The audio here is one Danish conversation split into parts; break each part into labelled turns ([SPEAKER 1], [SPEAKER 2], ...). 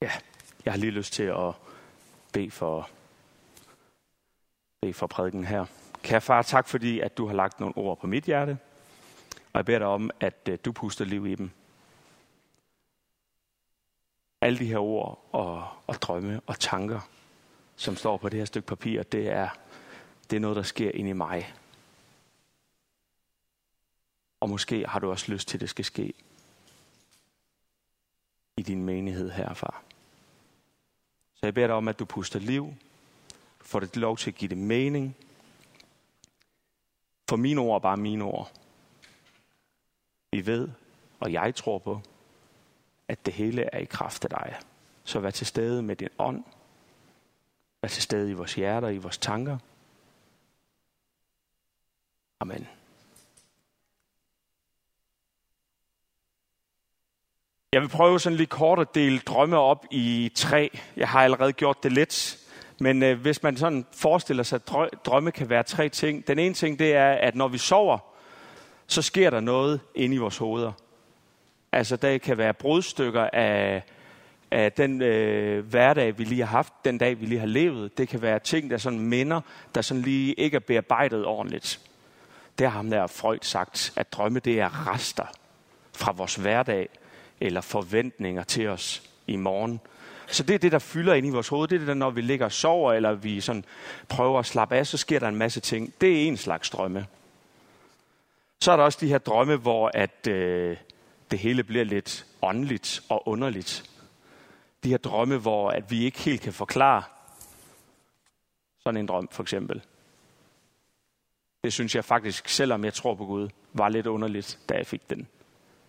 [SPEAKER 1] Ja, jeg har lige lyst til at bede for, bede for prædiken her. Kære far, tak fordi, at du har lagt nogle ord på mit hjerte. Og jeg beder dig om, at øh, du puster liv i dem. Alle de her ord og, og drømme og tanker, som står på det her stykke papir, det er, det er noget, der sker ind i mig. Og måske har du også lyst til, at det skal ske i din menighed her, far. Så jeg beder dig om, at du puster liv. Får det lov til at give det mening. For mine ord er bare mine ord. Vi ved, og jeg tror på, at det hele er i kraft af dig. Så vær til stede med din ånd. Vær til stede i vores hjerter, i vores tanker. Amen. Jeg vil prøve sådan lidt kort at dele drømme op i tre. Jeg har allerede gjort det lidt. Men øh, hvis man sådan forestiller sig, at drømme kan være tre ting. Den ene ting, det er, at når vi sover, så sker der noget inde i vores hoveder. Altså, der kan være brudstykker af, af den øh, hverdag, vi lige har haft, den dag, vi lige har levet. Det kan være ting, der sådan minder, der sådan lige ikke er bearbejdet ordentligt. Det har ham der Freud sagt, at drømme, det er rester fra vores hverdag, eller forventninger til os i morgen. Så det er det, der fylder ind i vores hoved. Det er det, der, når vi ligger og sover, eller vi sådan prøver at slappe af, så sker der en masse ting. Det er en slags drømme. Så er der også de her drømme, hvor at, øh, det hele bliver lidt åndeligt og underligt. De her drømme, hvor at vi ikke helt kan forklare sådan en drøm, for eksempel. Det synes jeg faktisk, selvom jeg tror på Gud, var lidt underligt, da jeg fik den.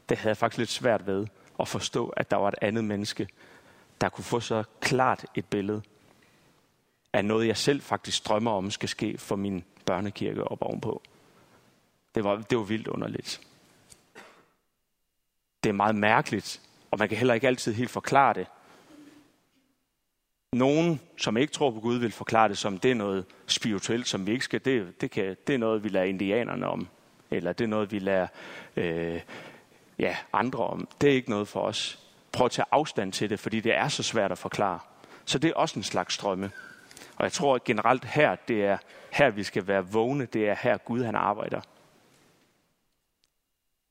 [SPEAKER 1] Det havde jeg faktisk lidt svært ved at forstå, at der var et andet menneske, der kunne få så klart et billede af noget, jeg selv faktisk drømmer om skal ske for min børnekirke op ovenpå. Det var, det var vildt underligt. Det er meget mærkeligt, og man kan heller ikke altid helt forklare det. Nogen, som ikke tror på Gud, vil forklare det som, det er noget spirituelt, som vi ikke skal. Det, det, kan, det er noget, vi lader indianerne om. Eller det er noget, vi lader øh, ja, andre om. Det er ikke noget for os. Prøv at tage afstand til det, fordi det er så svært at forklare. Så det er også en slags strømme. Og jeg tror at generelt her, det er her, vi skal være vågne. Det er her, Gud han arbejder.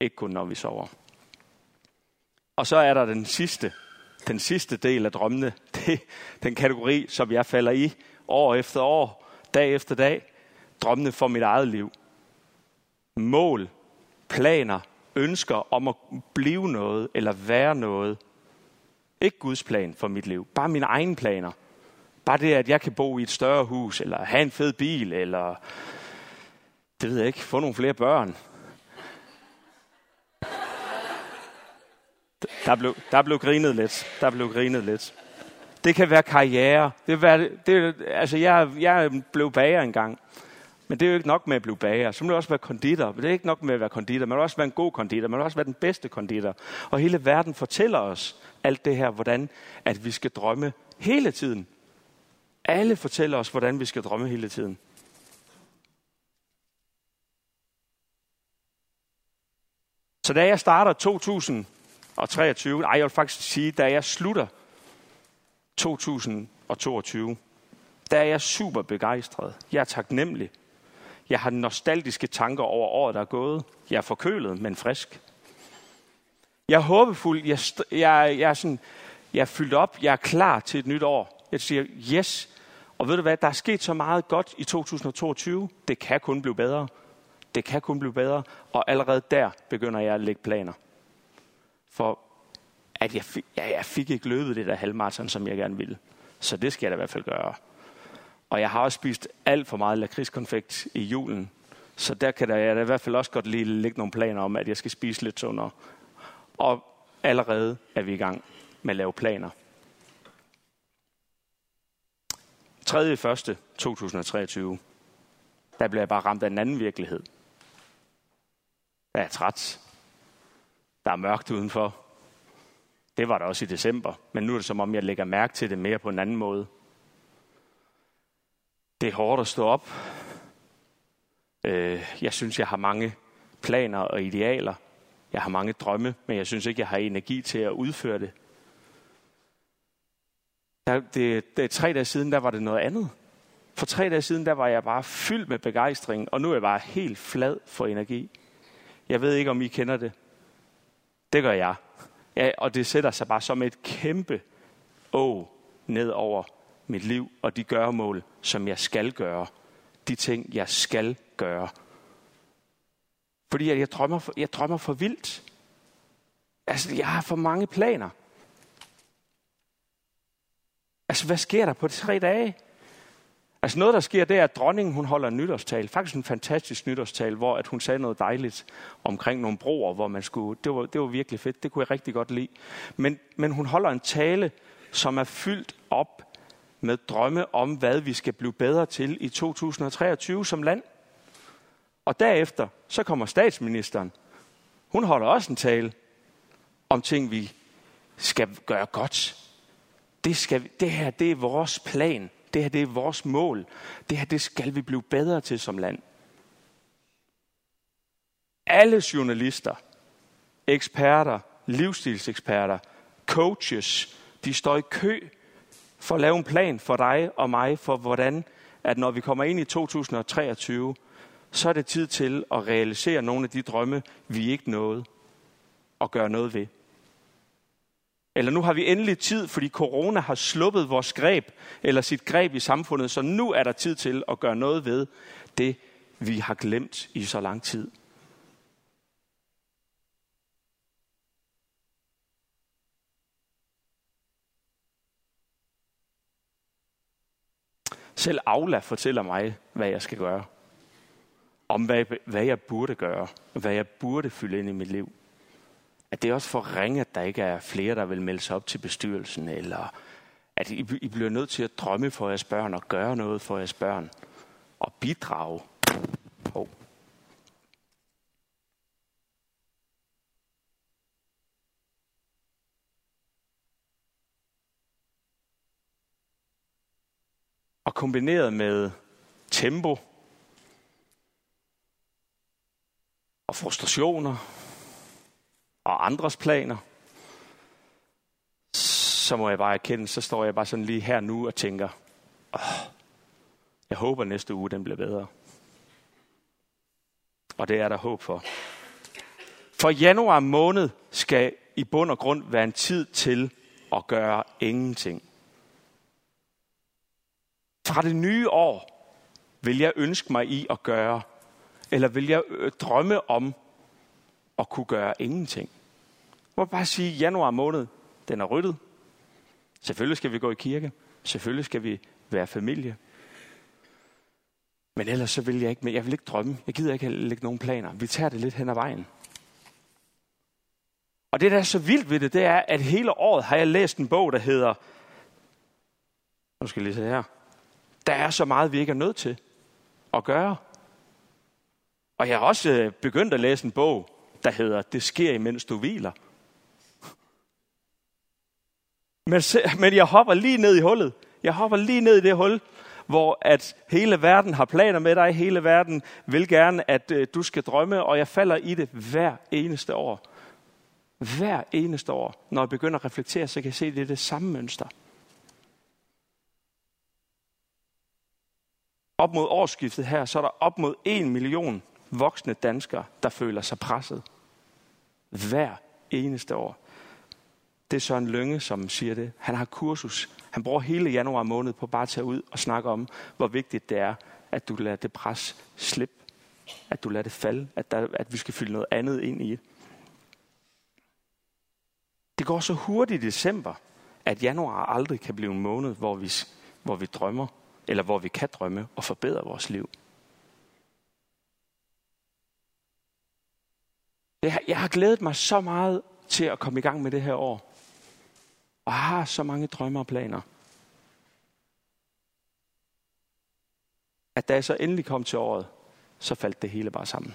[SPEAKER 1] Ikke kun når vi sover. Og så er der den sidste, den sidste del af drømmene. Det den kategori, som jeg falder i år efter år, dag efter dag. Drømmene for mit eget liv. Mål, planer, ønsker om at blive noget eller være noget. Ikke Guds plan for mit liv, bare mine egne planer. Bare det, at jeg kan bo i et større hus, eller have en fed bil, eller det ved jeg ikke, få nogle flere børn. Der blev, der blev grinet lidt. Der blev grinet lidt. Det kan være karriere. Det, være, det, altså jeg, jeg blev bager engang. Men det er jo ikke nok med at blive bager. Så må du også være konditor. Men det er ikke nok med at være konditor. Man må også være en god konditor. Man må også være den bedste konditor. Og hele verden fortæller os alt det her, hvordan at vi skal drømme hele tiden. Alle fortæller os, hvordan vi skal drømme hele tiden. Så da jeg starter 2023, nej, jeg vil faktisk sige, da jeg slutter 2022, der er jeg super begejstret. Jeg er taknemmelig jeg har nostalgiske tanker over året, der er gået. Jeg er forkølet, men frisk. Jeg er håbefuld. Jeg, jeg, jeg, er sådan, jeg er fyldt op. Jeg er klar til et nyt år. Jeg siger, yes. Og ved du hvad, der er sket så meget godt i 2022. Det kan kun blive bedre. Det kan kun blive bedre. Og allerede der begynder jeg at lægge planer. For at jeg, fik, ja, jeg fik ikke løbet det der halvmarathon, som jeg gerne ville. Så det skal jeg da i hvert fald gøre. Og jeg har også spist alt for meget lakridskonfekt i julen. Så der kan der, jeg da i hvert fald også godt lige lægge nogle planer om, at jeg skal spise lidt sundere. Og allerede er vi i gang med at lave planer. 3. 1. 2023, der bliver jeg bare ramt af en anden virkelighed. Jeg er træt. Der er mørkt udenfor. Det var der også i december, men nu er det som om, jeg lægger mærke til det mere på en anden måde. Det er hårdt at stå op. Øh, jeg synes, jeg har mange planer og idealer. Jeg har mange drømme, men jeg synes ikke, jeg har energi til at udføre det. Der, det, det, tre dage siden, der var det noget andet. For tre dage siden, der var jeg bare fyldt med begejstring, og nu er jeg bare helt flad for energi. Jeg ved ikke, om I kender det. Det gør jeg. Ja, og det sætter sig bare som et kæmpe å ned over mit liv og de gøremål, som jeg skal gøre. De ting, jeg skal gøre. Fordi jeg drømmer for, jeg drømmer for vildt. Altså, jeg har for mange planer. Altså, hvad sker der på de tre dage? Altså noget, der sker, det er, at dronningen hun holder en nytårstal. Faktisk en fantastisk nytårstal, hvor at hun sagde noget dejligt omkring nogle broer, hvor man skulle... Det var, det var virkelig fedt. Det kunne jeg rigtig godt lide. Men, men hun holder en tale, som er fyldt op med drømme om, hvad vi skal blive bedre til i 2023 som land. Og derefter, så kommer statsministeren. Hun holder også en tale om ting, vi skal gøre godt. Det, skal, det her, det er vores plan. Det her, det er vores mål. Det her, det skal vi blive bedre til som land. Alle journalister, eksperter, livsstilseksperter, coaches, de står i kø for at lave en plan for dig og mig, for hvordan, at når vi kommer ind i 2023, så er det tid til at realisere nogle af de drømme, vi ikke nåede, at gøre noget ved. Eller nu har vi endelig tid, fordi corona har sluppet vores greb, eller sit greb i samfundet, så nu er der tid til at gøre noget ved det, vi har glemt i så lang tid. Selv Aula fortæller mig, hvad jeg skal gøre. Om hvad, hvad jeg burde gøre. Hvad jeg burde fylde ind i mit liv at det er også for ringe, at der ikke er flere, der vil melde sig op til bestyrelsen, eller at I, I bliver nødt til at drømme for jeres børn og gøre noget for jeres børn og bidrage. Kombineret med tempo og frustrationer og andres planer, så må jeg bare erkende, så står jeg bare sådan lige her nu og tænker, Åh, jeg håber næste uge, den bliver bedre. Og det er der håb for. For januar måned skal i bund og grund være en tid til at gøre ingenting. Fra det nye år vil jeg ønske mig i at gøre, eller vil jeg øh, drømme om at kunne gøre ingenting. Jeg må bare sige, at januar måned, den er ryddet. Selvfølgelig skal vi gå i kirke. Selvfølgelig skal vi være familie. Men ellers så vil jeg ikke, men jeg vil ikke drømme. Jeg gider ikke lægge nogen planer. Vi tager det lidt hen ad vejen. Og det, der er så vildt ved det, det er, at hele året har jeg læst en bog, der hedder... Nu skal jeg lige se her. Der er så meget, vi ikke er nødt til at gøre. Og jeg har også øh, begyndt at læse en bog, der hedder Det sker, imens du hviler. Men, men jeg hopper lige ned i hullet. Jeg hopper lige ned i det hul, hvor at hele verden har planer med dig. Hele verden vil gerne, at øh, du skal drømme, og jeg falder i det hver eneste år. Hver eneste år, når jeg begynder at reflektere, så kan jeg se, at det er det samme mønster. Op mod årsskiftet her, så er der op mod en million voksne danskere, der føler sig presset. Hver eneste år. Det er Søren Lønge, som siger det. Han har kursus. Han bruger hele januar måned på bare at tage ud og snakke om, hvor vigtigt det er, at du lader det pres slippe. At du lader det falde. At, der, at vi skal fylde noget andet ind i det. Det går så hurtigt i december, at januar aldrig kan blive en måned, hvor vi, hvor vi drømmer, eller hvor vi kan drømme og forbedre vores liv. Jeg har glædet mig så meget til at komme i gang med det her år og har så mange drømme og planer. At da jeg så endelig kom til året, så faldt det hele bare sammen.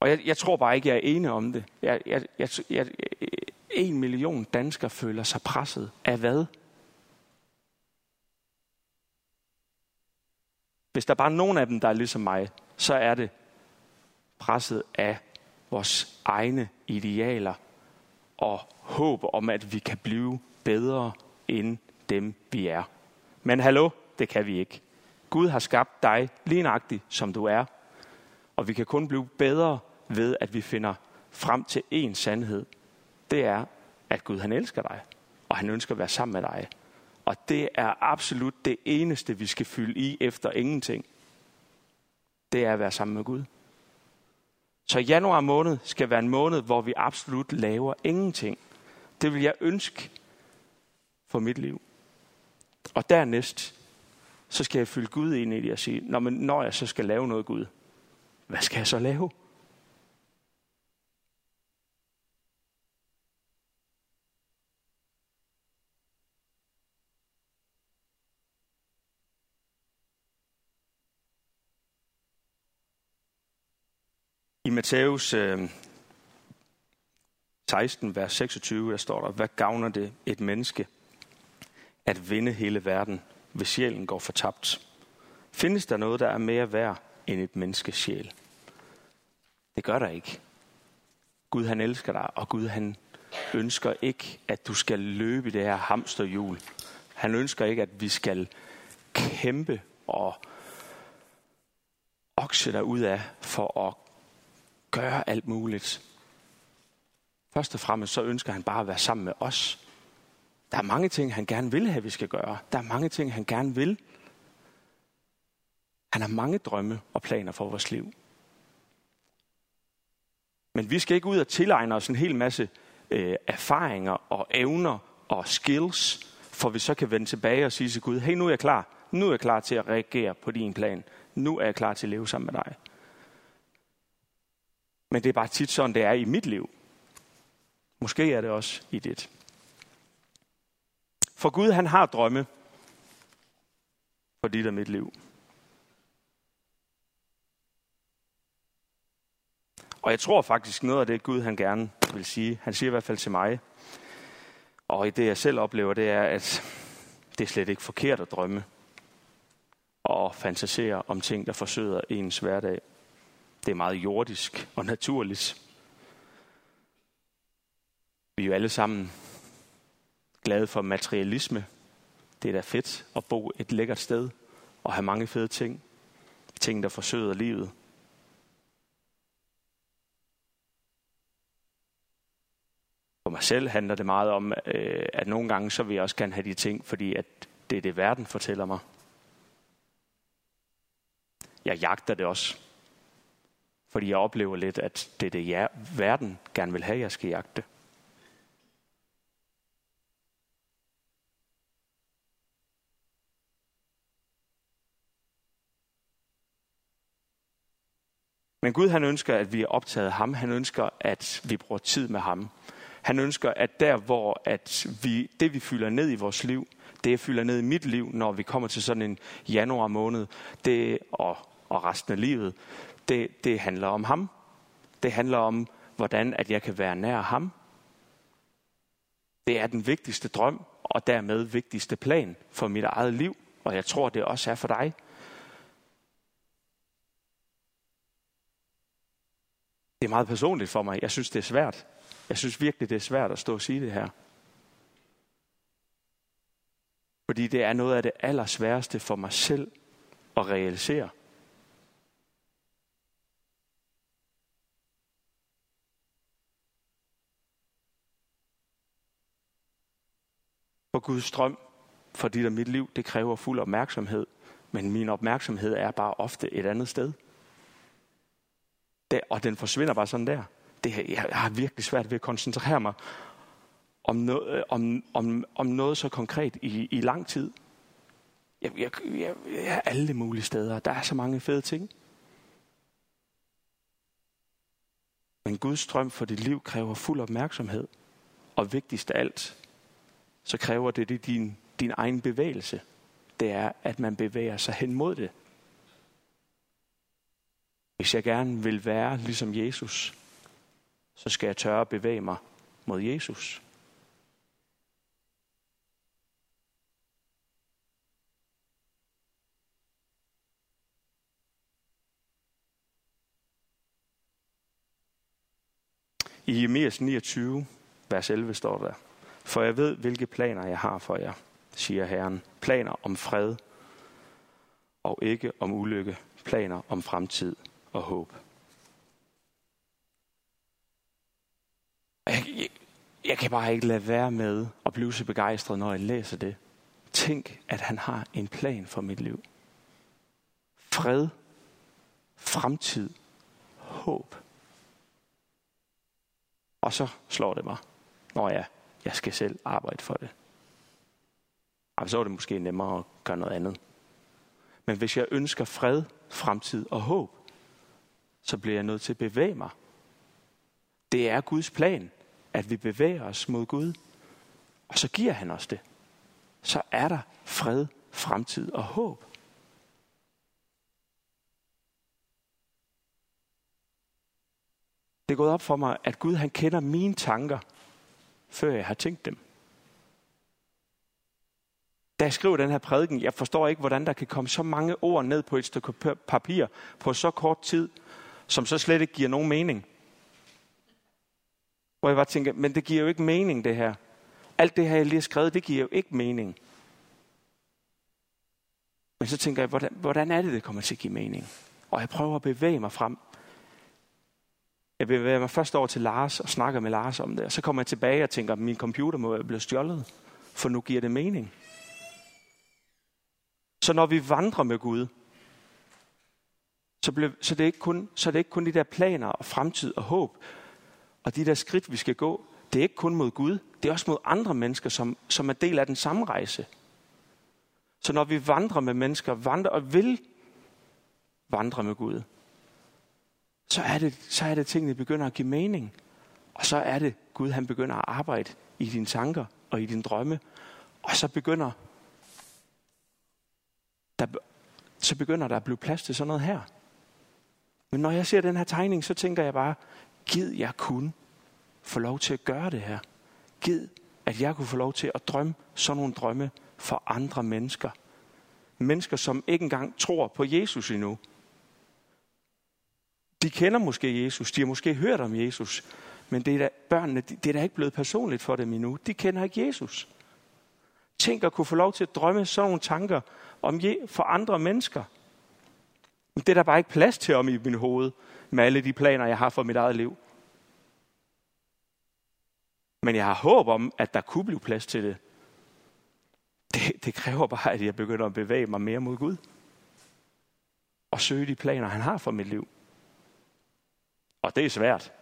[SPEAKER 1] Og jeg, jeg tror bare ikke, jeg er enig om det. Jeg, jeg, jeg, jeg, en million danskere føler sig presset. Af hvad? Hvis der bare er nogen af dem, der er ligesom mig, så er det presset af vores egne idealer og håb om, at vi kan blive bedre end dem, vi er. Men hallo, det kan vi ikke. Gud har skabt dig lige nøjagtigt, som du er. Og vi kan kun blive bedre ved, at vi finder frem til én sandhed. Det er, at Gud han elsker dig, og han ønsker at være sammen med dig. Og det er absolut det eneste, vi skal fylde i efter ingenting. Det er at være sammen med Gud. Så januar måned skal være en måned, hvor vi absolut laver ingenting. Det vil jeg ønske for mit liv. Og dernæst, så skal jeg fylde Gud ind i det og sige, når, men når jeg så skal lave noget Gud, hvad skal jeg så lave? Matthæus øh, 16, vers 26, der står der, hvad gavner det et menneske at vinde hele verden, hvis sjælen går fortabt? Findes der noget, der er mere værd end et menneskes sjæl? Det gør der ikke. Gud han elsker dig, og Gud han ønsker ikke, at du skal løbe i det her hamsterhjul. Han ønsker ikke, at vi skal kæmpe og okse dig ud af for at gøre alt muligt. Først og fremmest så ønsker han bare at være sammen med os. Der er mange ting, han gerne vil have, vi skal gøre. Der er mange ting, han gerne vil. Han har mange drømme og planer for vores liv. Men vi skal ikke ud og tilegne os en hel masse øh, erfaringer og evner og skills, for vi så kan vende tilbage og sige til Gud, hey, nu er jeg klar. Nu er jeg klar til at reagere på din plan. Nu er jeg klar til at leve sammen med dig. Men det er bare tit sådan, det er i mit liv. Måske er det også i dit. For Gud, han har drømme for dit og mit liv. Og jeg tror faktisk noget af det, Gud han gerne vil sige, han siger i hvert fald til mig, og i det jeg selv oplever, det er, at det er slet ikke forkert at drømme og fantasere om ting, der forsøger ens hverdag. Det er meget jordisk og naturligt. Vi er jo alle sammen glade for materialisme. Det er da fedt at bo et lækkert sted og have mange fede ting. Ting, der forsøger livet. For mig selv handler det meget om, øh, at nogle gange så vil jeg også gerne have de ting, fordi at det er det, verden fortæller mig. Jeg jagter det også. Fordi jeg oplever lidt, at det er det, jeg, verden gerne vil have, jeg skal jagte. Men Gud han ønsker, at vi er optaget af ham. Han ønsker, at vi bruger tid med ham. Han ønsker, at der, hvor at vi, det vi fylder ned i vores liv, det jeg fylder ned i mit liv, når vi kommer til sådan en januar måned, det, og, og resten af livet, det, det handler om ham. Det handler om, hvordan at jeg kan være nær ham. Det er den vigtigste drøm, og dermed vigtigste plan for mit eget liv, og jeg tror, det også er for dig. Det er meget personligt for mig. Jeg synes, det er svært. Jeg synes virkelig, det er svært at stå og sige det her. Fordi det er noget af det allersværeste for mig selv at realisere. For Guds drøm for dit og mit liv, det kræver fuld opmærksomhed. Men min opmærksomhed er bare ofte et andet sted. Det, og den forsvinder bare sådan der. Det, jeg har virkelig svært ved at koncentrere mig om, noget, øh, om, om, om noget så konkret i, i lang tid. Jeg, jeg, jeg, jeg er alle mulige steder. Der er så mange fede ting. Men Guds drøm for dit liv kræver fuld opmærksomhed. Og vigtigst af alt, så kræver det, det din, din egen bevægelse. Det er, at man bevæger sig hen mod det. Hvis jeg gerne vil være ligesom Jesus, så skal jeg tørre at bevæge mig mod Jesus. I Jeremias 29, vers 11 står der, for jeg ved, hvilke planer jeg har for jer, siger Herren. Planer om fred og ikke om ulykke. Planer om fremtid og håb. Jeg, jeg, jeg kan bare ikke lade være med at blive så begejstret, når jeg læser det. Tænk, at han har en plan for mit liv. Fred, fremtid, håb. Og så slår det mig, Nå ja, jeg skal selv arbejde for det. Og så er det måske nemmere at gøre noget andet. Men hvis jeg ønsker fred, fremtid og håb, så bliver jeg nødt til at bevæge mig. Det er Guds plan, at vi bevæger os mod Gud. Og så giver han os det. Så er der fred, fremtid og håb. Det er gået op for mig, at Gud han kender mine tanker, før jeg har tænkt dem. Da jeg skriver den her prædiken, jeg forstår ikke, hvordan der kan komme så mange ord ned på et stykke papir på så kort tid, som så slet ikke giver nogen mening. Hvor jeg bare tænker, men det giver jo ikke mening, det her. Alt det her, jeg lige har skrevet, det giver jo ikke mening. Men så tænker jeg, hvordan, hvordan er det, det kommer til at give mening? Og jeg prøver at bevæge mig frem. Jeg bevæger mig først over til Lars og snakker med Lars om det. Og så kommer jeg tilbage og tænker, at min computer må være blevet stjålet. For nu giver det mening. Så når vi vandrer med Gud, så, bliver, så, det er ikke kun, så det er ikke kun de der planer og fremtid og håb, og de der skridt, vi skal gå. Det er ikke kun mod Gud, det er også mod andre mennesker, som, som er del af den samme rejse. Så når vi vandrer med mennesker, vandrer og vil vandre med Gud, så er det, så er det tingene begynder at give mening. Og så er det, Gud han begynder at arbejde i dine tanker og i dine drømme. Og så begynder der, så begynder der at blive plads til sådan noget her. Men når jeg ser den her tegning, så tænker jeg bare, gid jeg kunne få lov til at gøre det her. Gid, at jeg kunne få lov til at drømme sådan nogle drømme for andre mennesker. Mennesker, som ikke engang tror på Jesus endnu. De kender måske Jesus, de har måske hørt om Jesus, men det er da, børnene, det er da ikke blevet personligt for dem endnu. De kender ikke Jesus. Tænk at kunne få lov til at drømme sådan nogle tanker om for andre mennesker. Men det er der bare ikke plads til om i min hoved, med alle de planer, jeg har for mit eget liv. Men jeg har håb om, at der kunne blive plads til det. Det, det kræver bare, at jeg begynder at bevæge mig mere mod Gud. Og søge de planer, han har for mit liv. Og det er svært.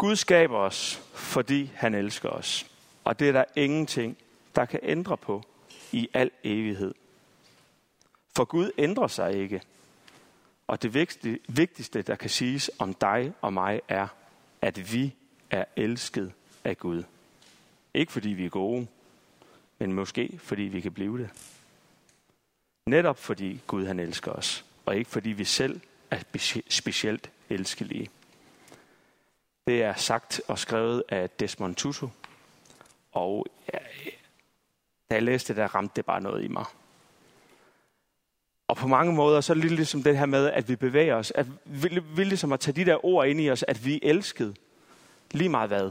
[SPEAKER 1] Gud skaber os, fordi han elsker os. Og det er der ingenting, der kan ændre på i al evighed. For Gud ændrer sig ikke. Og det vigtigste, der kan siges om dig og mig, er, at vi er elsket af Gud. Ikke fordi vi er gode, men måske fordi vi kan blive det. Netop fordi Gud han elsker os, og ikke fordi vi selv er specielt elskelige. Det er sagt og skrevet af Desmond Tutu. Og da jeg læste det, der ramte det bare noget i mig. Og på mange måder, så er det lidt ligesom det her med, at vi bevæger os. At vi, vi ligesom at tage de der ord ind i os, at vi er elsket. Lige meget hvad.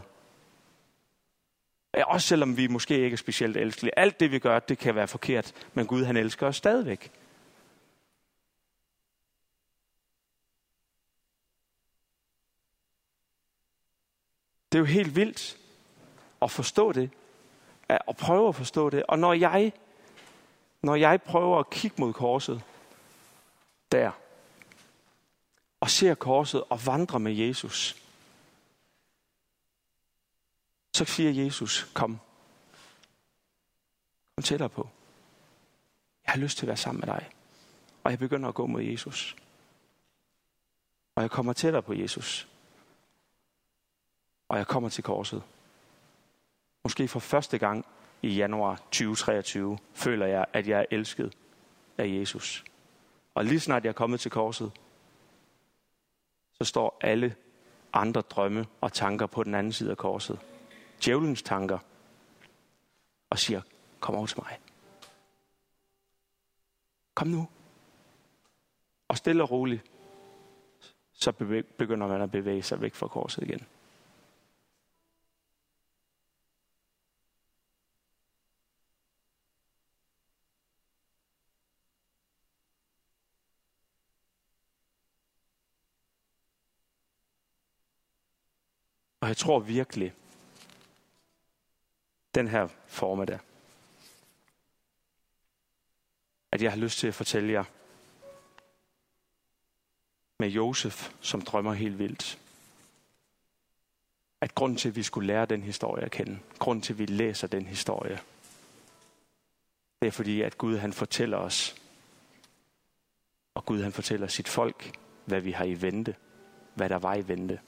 [SPEAKER 1] Også selvom vi måske ikke er specielt elskelige. Alt det vi gør, det kan være forkert. Men Gud han elsker os stadigvæk. Det er jo helt vildt at forstå det. At prøve at forstå det. Og når jeg, når jeg prøver at kigge mod korset, der, og ser korset og vandrer med Jesus, så siger Jesus, kom. Kom tættere på. Jeg har lyst til at være sammen med dig. Og jeg begynder at gå mod Jesus. Og jeg kommer tættere på Jesus og jeg kommer til korset. Måske for første gang i januar 2023 føler jeg, at jeg er elsket af Jesus. Og lige snart jeg er kommet til korset, så står alle andre drømme og tanker på den anden side af korset. Djævelens tanker. Og siger, kom over til mig. Kom nu. Og stille og roligt, så begynder man at bevæge sig væk fra korset igen. Jeg tror virkelig, den her formiddag, at jeg har lyst til at fortælle jer med Josef, som drømmer helt vildt. At grund til, at vi skulle lære den historie at kende, grund til, at vi læser den historie, det er fordi, at Gud han fortæller os, og Gud han fortæller sit folk, hvad vi har i vente, hvad der var i vente.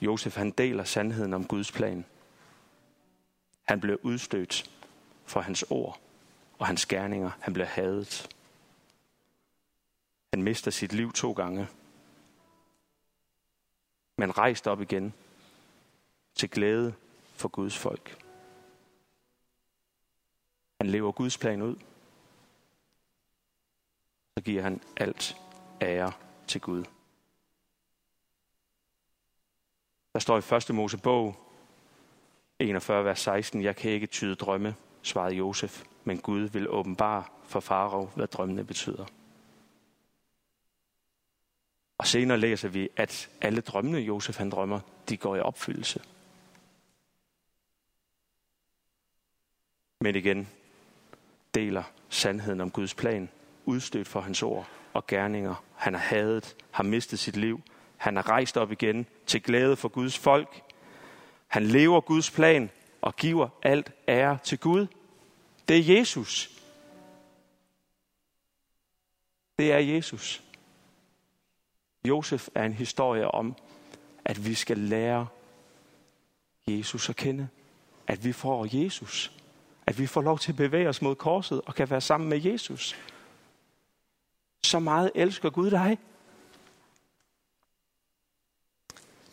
[SPEAKER 1] Josef han deler sandheden om Guds plan. Han blev udstødt for hans ord og hans gerninger. Han blev hadet. Han mister sit liv to gange. Men rejst op igen til glæde for Guds folk. Han lever Guds plan ud. Så giver han alt ære til Gud. Der står i 1. Mosebog 41, vers 16, Jeg kan ikke tyde drømme, svarede Josef, men Gud vil åbenbare for Farao, hvad drømmene betyder. Og senere læser vi, at alle drømmene, Josef han drømmer, de går i opfyldelse. Men igen deler sandheden om Guds plan, udstødt for hans ord og gerninger. Han har hadet, har mistet sit liv, han er rejst op igen til glæde for Guds folk. Han lever Guds plan og giver alt ære til Gud. Det er Jesus. Det er Jesus. Josef er en historie om, at vi skal lære Jesus at kende. At vi får Jesus. At vi får lov til at bevæge os mod korset og kan være sammen med Jesus. Så meget elsker Gud dig.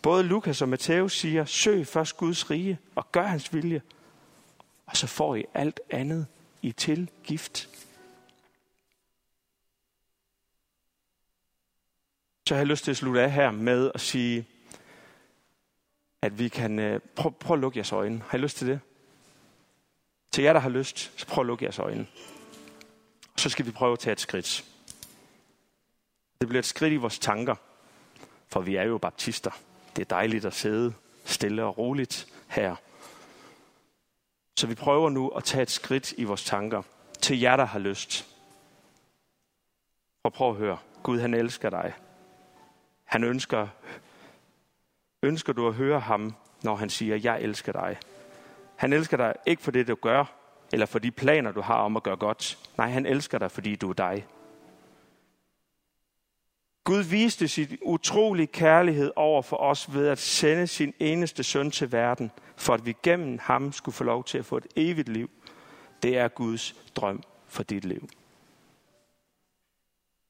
[SPEAKER 1] Både Lukas og Matthæus siger, søg først Guds rige og gør hans vilje, og så får I alt andet i tilgift. Så jeg har lyst til at slutte af her med at sige, at vi kan... Øh, prøv, prøv at lukke jeres øjne. Har I lyst til det? Til jer, der har lyst, så prøv at lukke jeres øjne. Og så skal vi prøve at tage et skridt. Det bliver et skridt i vores tanker, for vi er jo baptister. Det er dejligt at sidde stille og roligt her. Så vi prøver nu at tage et skridt i vores tanker til jer, der har lyst. Og prøv at høre. Gud, han elsker dig. Han ønsker, ønsker du at høre ham, når han siger, jeg elsker dig. Han elsker dig ikke for det, du gør, eller for de planer, du har om at gøre godt. Nej, han elsker dig, fordi du er dig. Gud viste sit utrolig kærlighed over for os ved at sende sin eneste søn til verden, for at vi gennem ham skulle få lov til at få et evigt liv. Det er Guds drøm for dit liv.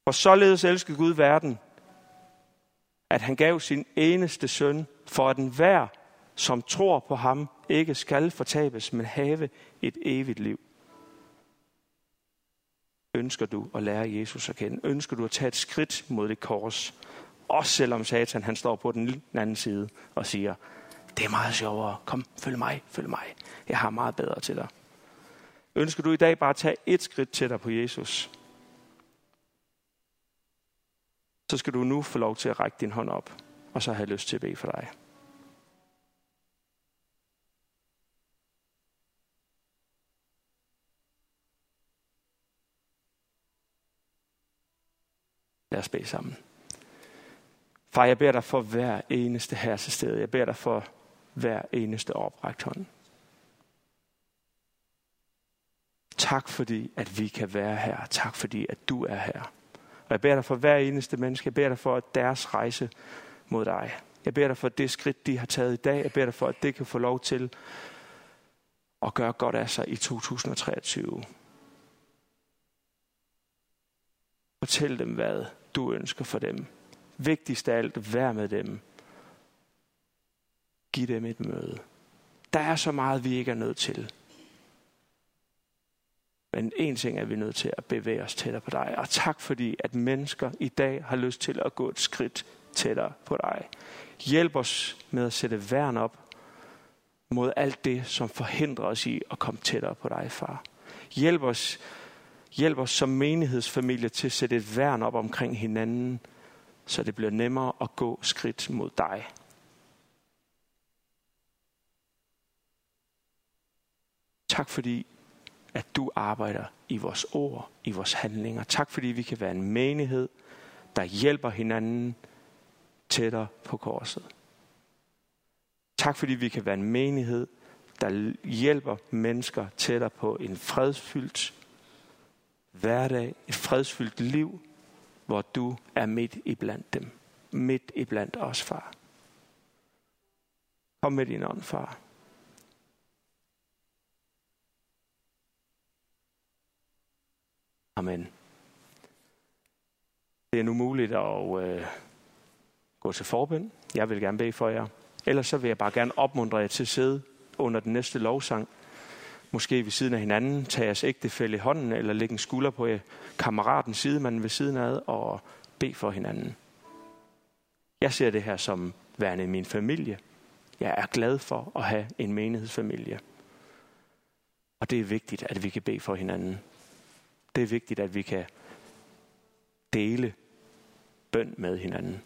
[SPEAKER 1] For således elskede Gud verden, at han gav sin eneste søn, for at enhver, som tror på ham, ikke skal fortabes, men have et evigt liv. Ønsker du at lære Jesus at kende? Ønsker du at tage et skridt mod det kors? Også selvom Satan han står på den anden side og siger, det er meget sjovere. Kom, følg mig, følg mig. Jeg har meget bedre til dig. Ønsker du i dag bare at tage et skridt til dig på Jesus? Så skal du nu få lov til at række din hånd op, og så har jeg lyst til at bede for dig. Lad os bede sammen. Far, jeg beder dig for hver eneste her til stede. Jeg beder dig for hver eneste oprækt hånd. Tak fordi, at vi kan være her. Tak fordi, at du er her. Og jeg beder dig for hver eneste menneske. Jeg beder dig for at deres rejse mod dig. Jeg beder dig for det skridt, de har taget i dag. Jeg beder dig for, at det kan få lov til at gøre godt af sig i 2023. Fortæl dem, hvad du ønsker for dem. Vigtigst af alt, vær med dem. Giv dem et møde. Der er så meget, vi ikke er nødt til. Men en ting er vi nødt til at bevæge os tættere på dig. Og tak fordi, at mennesker i dag har lyst til at gå et skridt tættere på dig. Hjælp os med at sætte værn op mod alt det, som forhindrer os i at komme tættere på dig, far. Hjælp os, hjælp os som menighedsfamilie til at sætte et værn op omkring hinanden, så det bliver nemmere at gå skridt mod dig. Tak fordi, at du arbejder i vores ord, i vores handlinger. Tak fordi vi kan være en menighed, der hjælper hinanden tættere på korset. Tak fordi vi kan være en menighed, der hjælper mennesker tættere på en fredsfyldt hverdag, et fredsfyldt liv, hvor du er midt i blandt dem. Midt i blandt os, far. Kom med din ånd, far. Amen. Det er nu muligt at øh, gå til forbøn. Jeg vil gerne bede for jer. Ellers så vil jeg bare gerne opmuntre jer til at sidde under den næste lovsang. Måske ved siden af hinanden, tage jeres ægtefælde i hånden, eller lægge en skulder på kammeratens side, man ved siden af, og bede for hinanden. Jeg ser det her som værende i min familie. Jeg er glad for at have en menighedsfamilie. Og det er vigtigt, at vi kan bede for hinanden. Det er vigtigt, at vi kan dele bøn med hinanden.